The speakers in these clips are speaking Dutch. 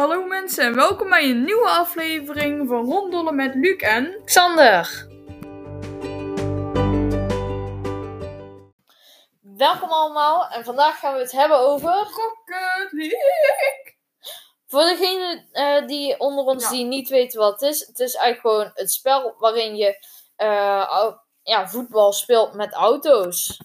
Hallo mensen en welkom bij een nieuwe aflevering van Ronddollen met Luc en... Xander. Welkom allemaal en vandaag gaan we het hebben over. Rocket League! Voor degenen eh, die onder ons Ja. die niet weten wat het is, het is eigenlijk gewoon het spel waarin je eh, ja, voetbal speelt met auto's.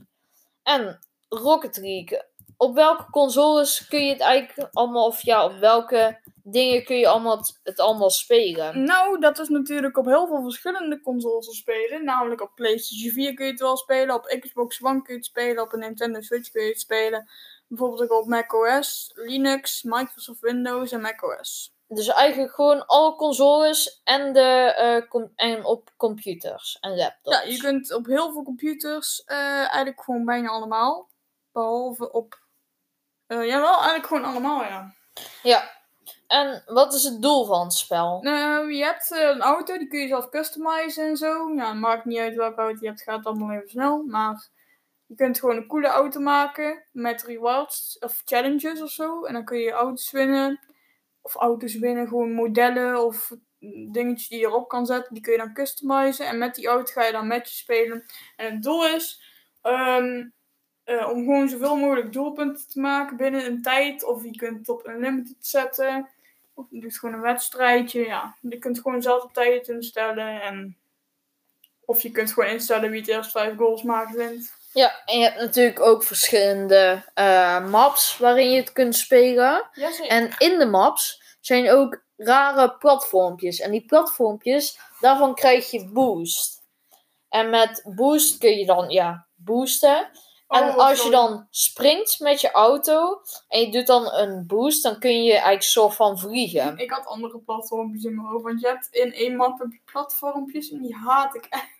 En Rocket League. Op welke consoles kun je het eigenlijk allemaal, of ja, op welke dingen kun je allemaal het, het allemaal spelen? Nou, dat is natuurlijk op heel veel verschillende consoles te spelen. Namelijk op PlayStation 4 kun je het wel spelen, op Xbox One kun je het spelen, op een Nintendo Switch kun je het spelen. Bijvoorbeeld ook op macOS, Linux, Microsoft Windows en macOS. Dus eigenlijk gewoon alle consoles en, de, eh, com- en op computers en laptops. Ja, je kunt op heel veel computers eh, eigenlijk gewoon bijna allemaal. Behalve op... eh jawel, eigenlijk gewoon allemaal, ja. Ja. En wat is het doel van het spel? Nou, je hebt eh, een auto, die kun je zelf customizen en zo. Ja, maakt niet uit welke auto je hebt, gaat allemaal even snel. Maar je kunt gewoon een coole auto maken met rewards of challenges of zo. En dan kun je auto's winnen. Of auto's winnen, gewoon modellen of dingetjes die je erop kan zetten. Die kun je dan customizen. En met die auto ga je dan matches spelen. En het doel is ehm, eh, om gewoon zoveel mogelijk doelpunten te maken binnen een tijd. Of je kunt het op unlimited zetten. Of je doet gewoon een wedstrijdje. Ja, je kunt gewoon zelf de tijd instellen. En... Of je kunt gewoon instellen wie het eerst vijf goals maakt wint. Ja, en je hebt natuurlijk ook verschillende eh, maps waarin je het kunt spelen. Jazeker. En in de maps zijn ook rare platformpjes. En die platformpjes, daarvan krijg je boost. En met boost kun je dan, ja, boosten. En Oh, als je dan springt met je auto en je doet dan een boost, dan kun je eigenlijk soort van vliegen. Ik had andere platformpjes in mijn hoofd. Want je hebt in één map heb je platformpjes. En die haat ik echt.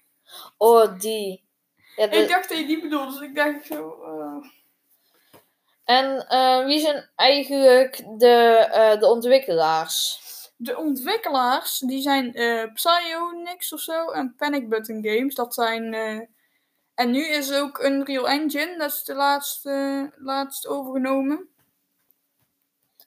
Oh, die. Ja, de- Ik dacht dat je die bedoelde. Dus ik dacht zo... eh, En eh, wie zijn eigenlijk de, eh, de ontwikkelaars? De ontwikkelaars, die zijn Psyonix of zo en Panic Button Games. Dat zijn... en nu is ook Unreal Engine, dat is de laatste, laatst overgenomen.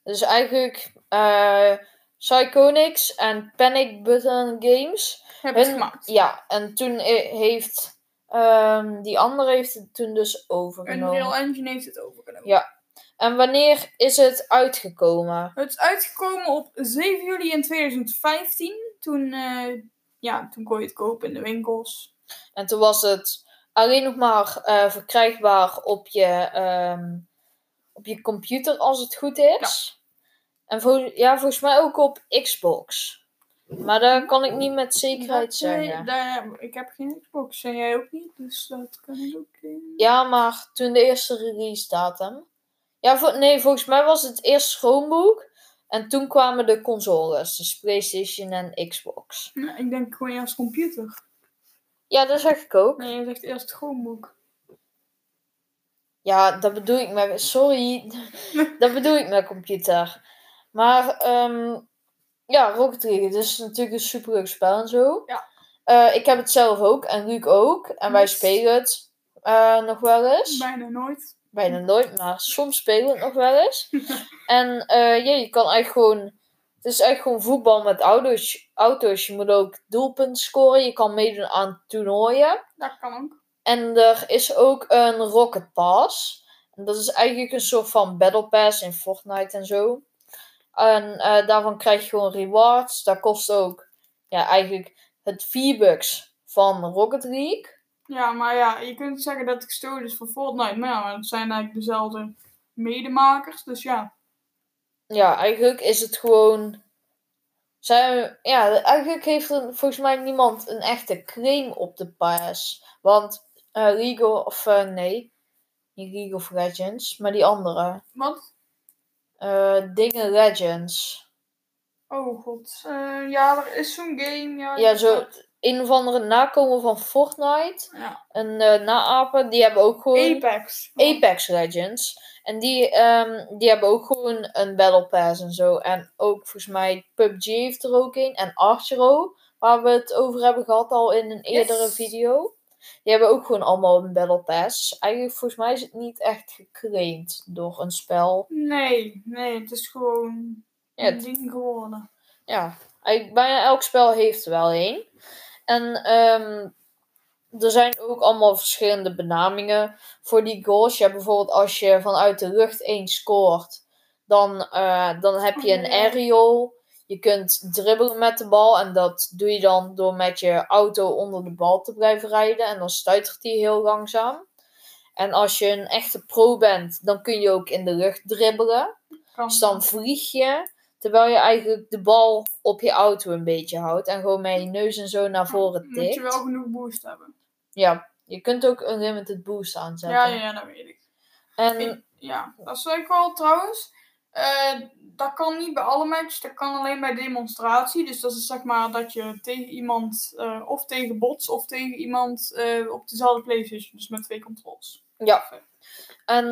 Dus eigenlijk eh Psychonix en Panic Button Games. Hebben Hun- gemaakt. Ja, en toen heeft ehm, die andere heeft het toen dus overgenomen. Unreal Engine heeft het overgenomen. Ja. En wanneer is het uitgekomen? Het is uitgekomen op 7 juli in 2015. Toen, eh, ja, toen kon je het kopen in de winkels. En toen was het alleen nog maar eh, verkrijgbaar op je, ehm, op je computer als het goed is. En vol- ja, volgens mij ook op Xbox. Maar daar kan ik niet met zekerheid eh, zeggen. daar- ik heb geen Xbox en jij ook niet, dus dat kan ik ook niet. Ja, maar toen de eerste release datum. Ja, nee, volgens mij was het eerst Chromebook. En toen kwamen de consoles, dus PlayStation en Xbox. Nou, ik denk gewoon eerst computer. Ja, dat zeg ik ook. Nee, je zegt eerst Chromebook. Ja, dat bedoel ik met. Sorry, dat bedoel ik met computer. Maar, ehm, ja, Rocket League, het is natuurlijk een superleuk spel en zo. Ja. Eh, ik heb het zelf ook en Luc ook. En wij Yes. spelen het eh, nog wel eens. Bijna nooit. Bijna nooit, maar soms spelen we het nog wel eens. en ja, je kan eigenlijk gewoon. Het is eigenlijk gewoon voetbal met auto's. auto's. Je moet ook doelpunten scoren. Je kan meedoen aan toernooien. Dat kan ook. En er is ook een Rocket Pass. En dat is eigenlijk een soort van Battle Pass in Fortnite en zo. En eh, daarvan krijg je gewoon rewards. Dat kost ook ja, eigenlijk het V-Bucks van Rocket League. Ja, maar ja, je kunt zeggen dat het gestolen is van Fortnite. Maar ja, maar het zijn eigenlijk dezelfde medemakers. Dus ja. Ja, eigenlijk is het gewoon. Zij, ja, eigenlijk heeft er volgens mij niemand een echte claim op de pass. Want eh League of eh, nee, niet League of Legends, maar die andere. Wat? eh Dingen Legends. Oh god. Ja, er is zo'n game. Ja, Ja, zo een of andere nakomen van Fortnite. Ja. En eh naapen, die hebben ook gewoon. Apex. Apex Legends. En die, ehm, die hebben ook gewoon een Battle Pass en zo. En ook volgens mij PUBG heeft er ook een. En Archero, waar we het over hebben gehad al in een eerdere Yes. video. Die hebben ook gewoon allemaal een Battle Pass. Eigenlijk volgens mij is het niet echt geclaimd door een spel. Nee, nee, het is gewoon. Ja, een ding geworden. ja, eigenlijk bijna elk spel heeft er wel een. En ehm, er zijn ook allemaal verschillende benamingen voor die goals. Ja, bijvoorbeeld als je vanuit de lucht één scoort, dan, eh, dan heb je een Oh, aerial. Je kunt dribbelen met de bal en dat doe je dan door met je auto onder de bal te blijven rijden. En dan stuitert die heel langzaam. En als je een echte pro bent, dan kun je ook in de lucht dribbelen. Dus dan vlieg je, terwijl je eigenlijk de bal op je auto een beetje houdt. En gewoon met je neus en zo naar voren Moet je tikt. wel genoeg boost hebben. Ja, je kunt ook een limited boost aanzetten. Ja, ja, ja, dat weet ik. En Ik- Ja, dat is eigenlijk wel trouwens. eh, dat kan niet bij alle matches, dat kan alleen bij demonstratie. Dus dat is zeg maar dat je tegen iemand, eh, of tegen bots, of tegen iemand eh, op dezelfde PlayStation. Dus met twee controls. ja, en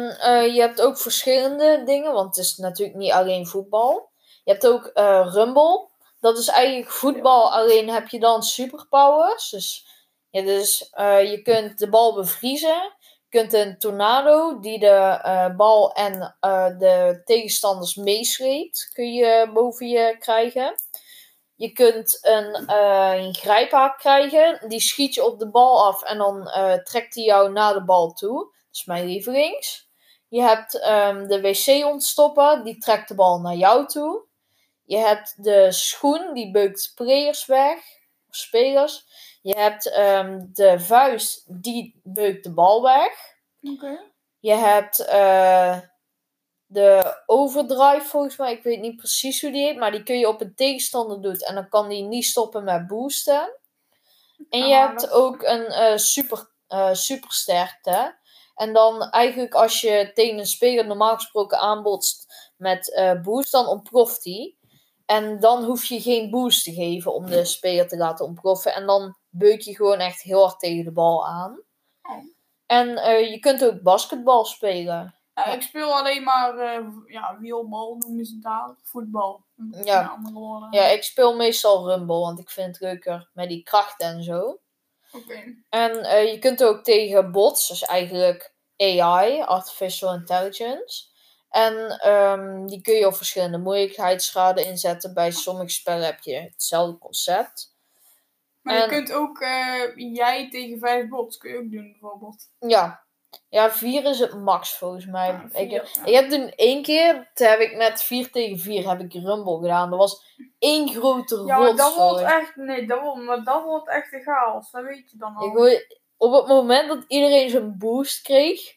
je hebt ook verschillende dingen, want het is natuurlijk niet alleen voetbal. Je hebt ook eh, Rumble. Dat is eigenlijk voetbal, alleen heb je dan superpowers. Dus, ja, dus eh, je kunt de bal bevriezen. Je kunt een tornado die de eh, bal en de tegenstanders meesleept, kun je boven je krijgen. Je kunt een, eh, een grijphaak krijgen. Die schiet je op de bal af en dan trekt hij jou naar de bal toe. Dat is mijn lievelings. Je hebt ehm, de wc ontstoppen. Die trekt de bal naar jou toe. Je hebt de schoen. Die beukt spelers weg. Spelers. Je hebt ehm, de vuist. Die beukt de bal weg. Je hebt eh, de overdrive volgens mij. Ik weet niet precies hoe die heet. Maar die kun je op een tegenstander doen. En dan kan die niet stoppen met boosten. En je hebt ook een eh, super, eh, supersterkte. En dan eigenlijk als je tegen een speler normaal gesproken aanbotst met boost, dan ontploft die. En dan hoef je geen boost te geven om de speler te laten ontploffen. En dan beuk je gewoon echt heel hard tegen de bal aan. Oh. En eh, je kunt ook basketbal spelen. Ja, ik speel alleen maar eh, ja, wielbal noemen ze het daar. Voetbal. Ja. Ja, ik speel meestal Rumble, want ik vind het leuker met die kracht en zo. Oké. En eh, je kunt ook tegen bots, dus eigenlijk AI, Artificial Intelligence. En ehm, die kun je op verschillende moeilijkheidsgraden inzetten. Bij sommige spellen heb je hetzelfde concept. Maar En- je kunt ook jij jij tegen vijf bots kun je ook doen bijvoorbeeld. Ja. Ja, 4 is het max volgens mij. Ja, vier, ik, ja. ik heb toen één keer, toen heb ik met 4 tegen 4 heb ik Rumble gedaan. Dat was één grote Ja, maar dat wordt echt, nee, dat wordt, maar dat wordt echt een chaos. Dat weet je dan al. Ik op het moment dat iedereen zijn boost kreeg,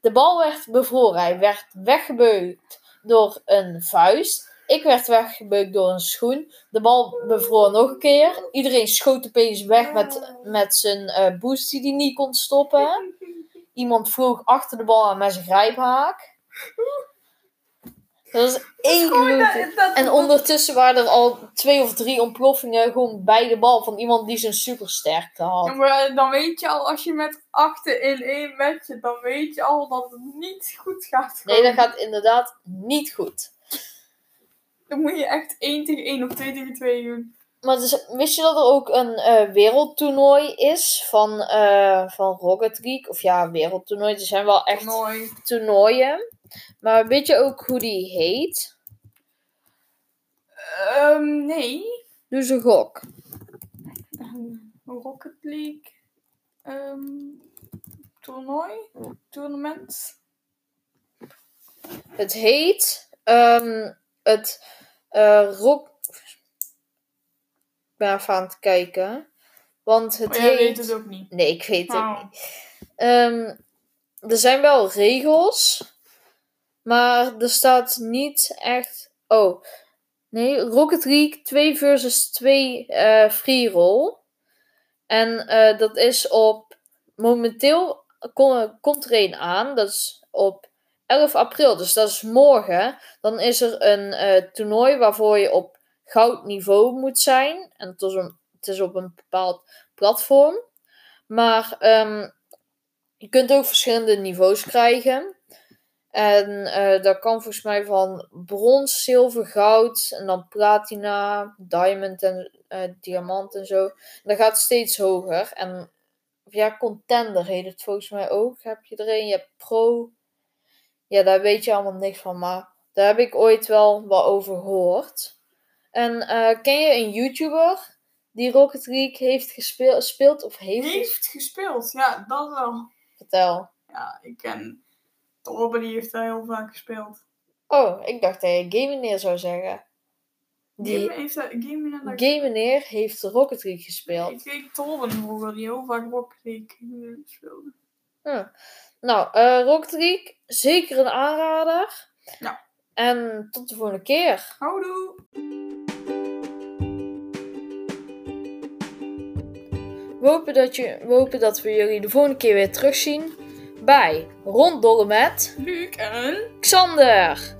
de bal werd bevroren. Hij werd weggebeukt door een vuist. Ik werd weggebeukt door een schoen. De bal bevroor nog een keer. Iedereen schoot opeens weg met, met zijn eh, boost die hij niet kon stoppen. Iemand vloog achter de bal aan met zijn grijphaak. Dat was één dat- En ondertussen waren er al twee of drie ontploffingen gewoon bij de bal van iemand die zijn supersterkte had. Ja, maar dan weet je al, als je met achten in één match dan weet je al dat het niet goed gaat. Nee, dat gaat inderdaad niet goed. Dan moet je echt 1 tegen 1 of 2 tegen 2 doen. Maar dus, wist je dat er ook een eh, wereldtoernooi is van, eh, van Rocket League? Of ja, wereldtoernooi. Er zijn wel echt Toernooi. toernooien. Maar weet je ook hoe die heet? Ehm, nee. Doe ze gok. Ehm, Rocket League. ehm, toernooi. Tournament. Het heet ehm, het eh Rock. Even aan het kijken. Want het Oh, jij heet. weet het ook niet. Nee, ik weet het Oh. niet. Ehm, er zijn wel regels, maar er staat niet echt. Oh, nee, Rocket League 2 versus 2 eh free roll. En eh, dat is op. Momenteel kom- komt er een aan, dat is op 11 april, dus dat is morgen. Dan is er een eh, toernooi waarvoor je op goud niveau moet zijn. En het is, is op een bepaald platform. Maar ehm, je kunt ook verschillende niveaus krijgen. En eh, dat kan volgens mij van brons, zilver, goud en dan platina, diamond en eh, diamant en zo. En dat gaat steeds hoger. En ja, contender heet het volgens mij ook. Heb je er een? Je hebt pro. Ja, daar weet je allemaal niks van. Maar Daar heb ik ooit wel wat over gehoord. En eh, ken je een YouTuber die Rocket League heeft gespeeld, of heeft? Heeft gespeeld, ja, dat wel. Vertel. Ja, ik ken Torben, die heeft daar heel vaak gespeeld. Oh, ik dacht dat je Game Meneer zou zeggen. Die Game heeft daar, Game Meneer heeft Rocket League Ik gespeeld. weet Torben vroeger, die heel vaak Rocket League eh, speelde. Hm. Nou, eh Rocket League, zeker een aanrader. Ja. En tot de volgende keer. Houdoe! We hopen dat, je, we hopen dat we jullie de volgende keer weer terugzien bij Ronddollen met Luc en... Xander.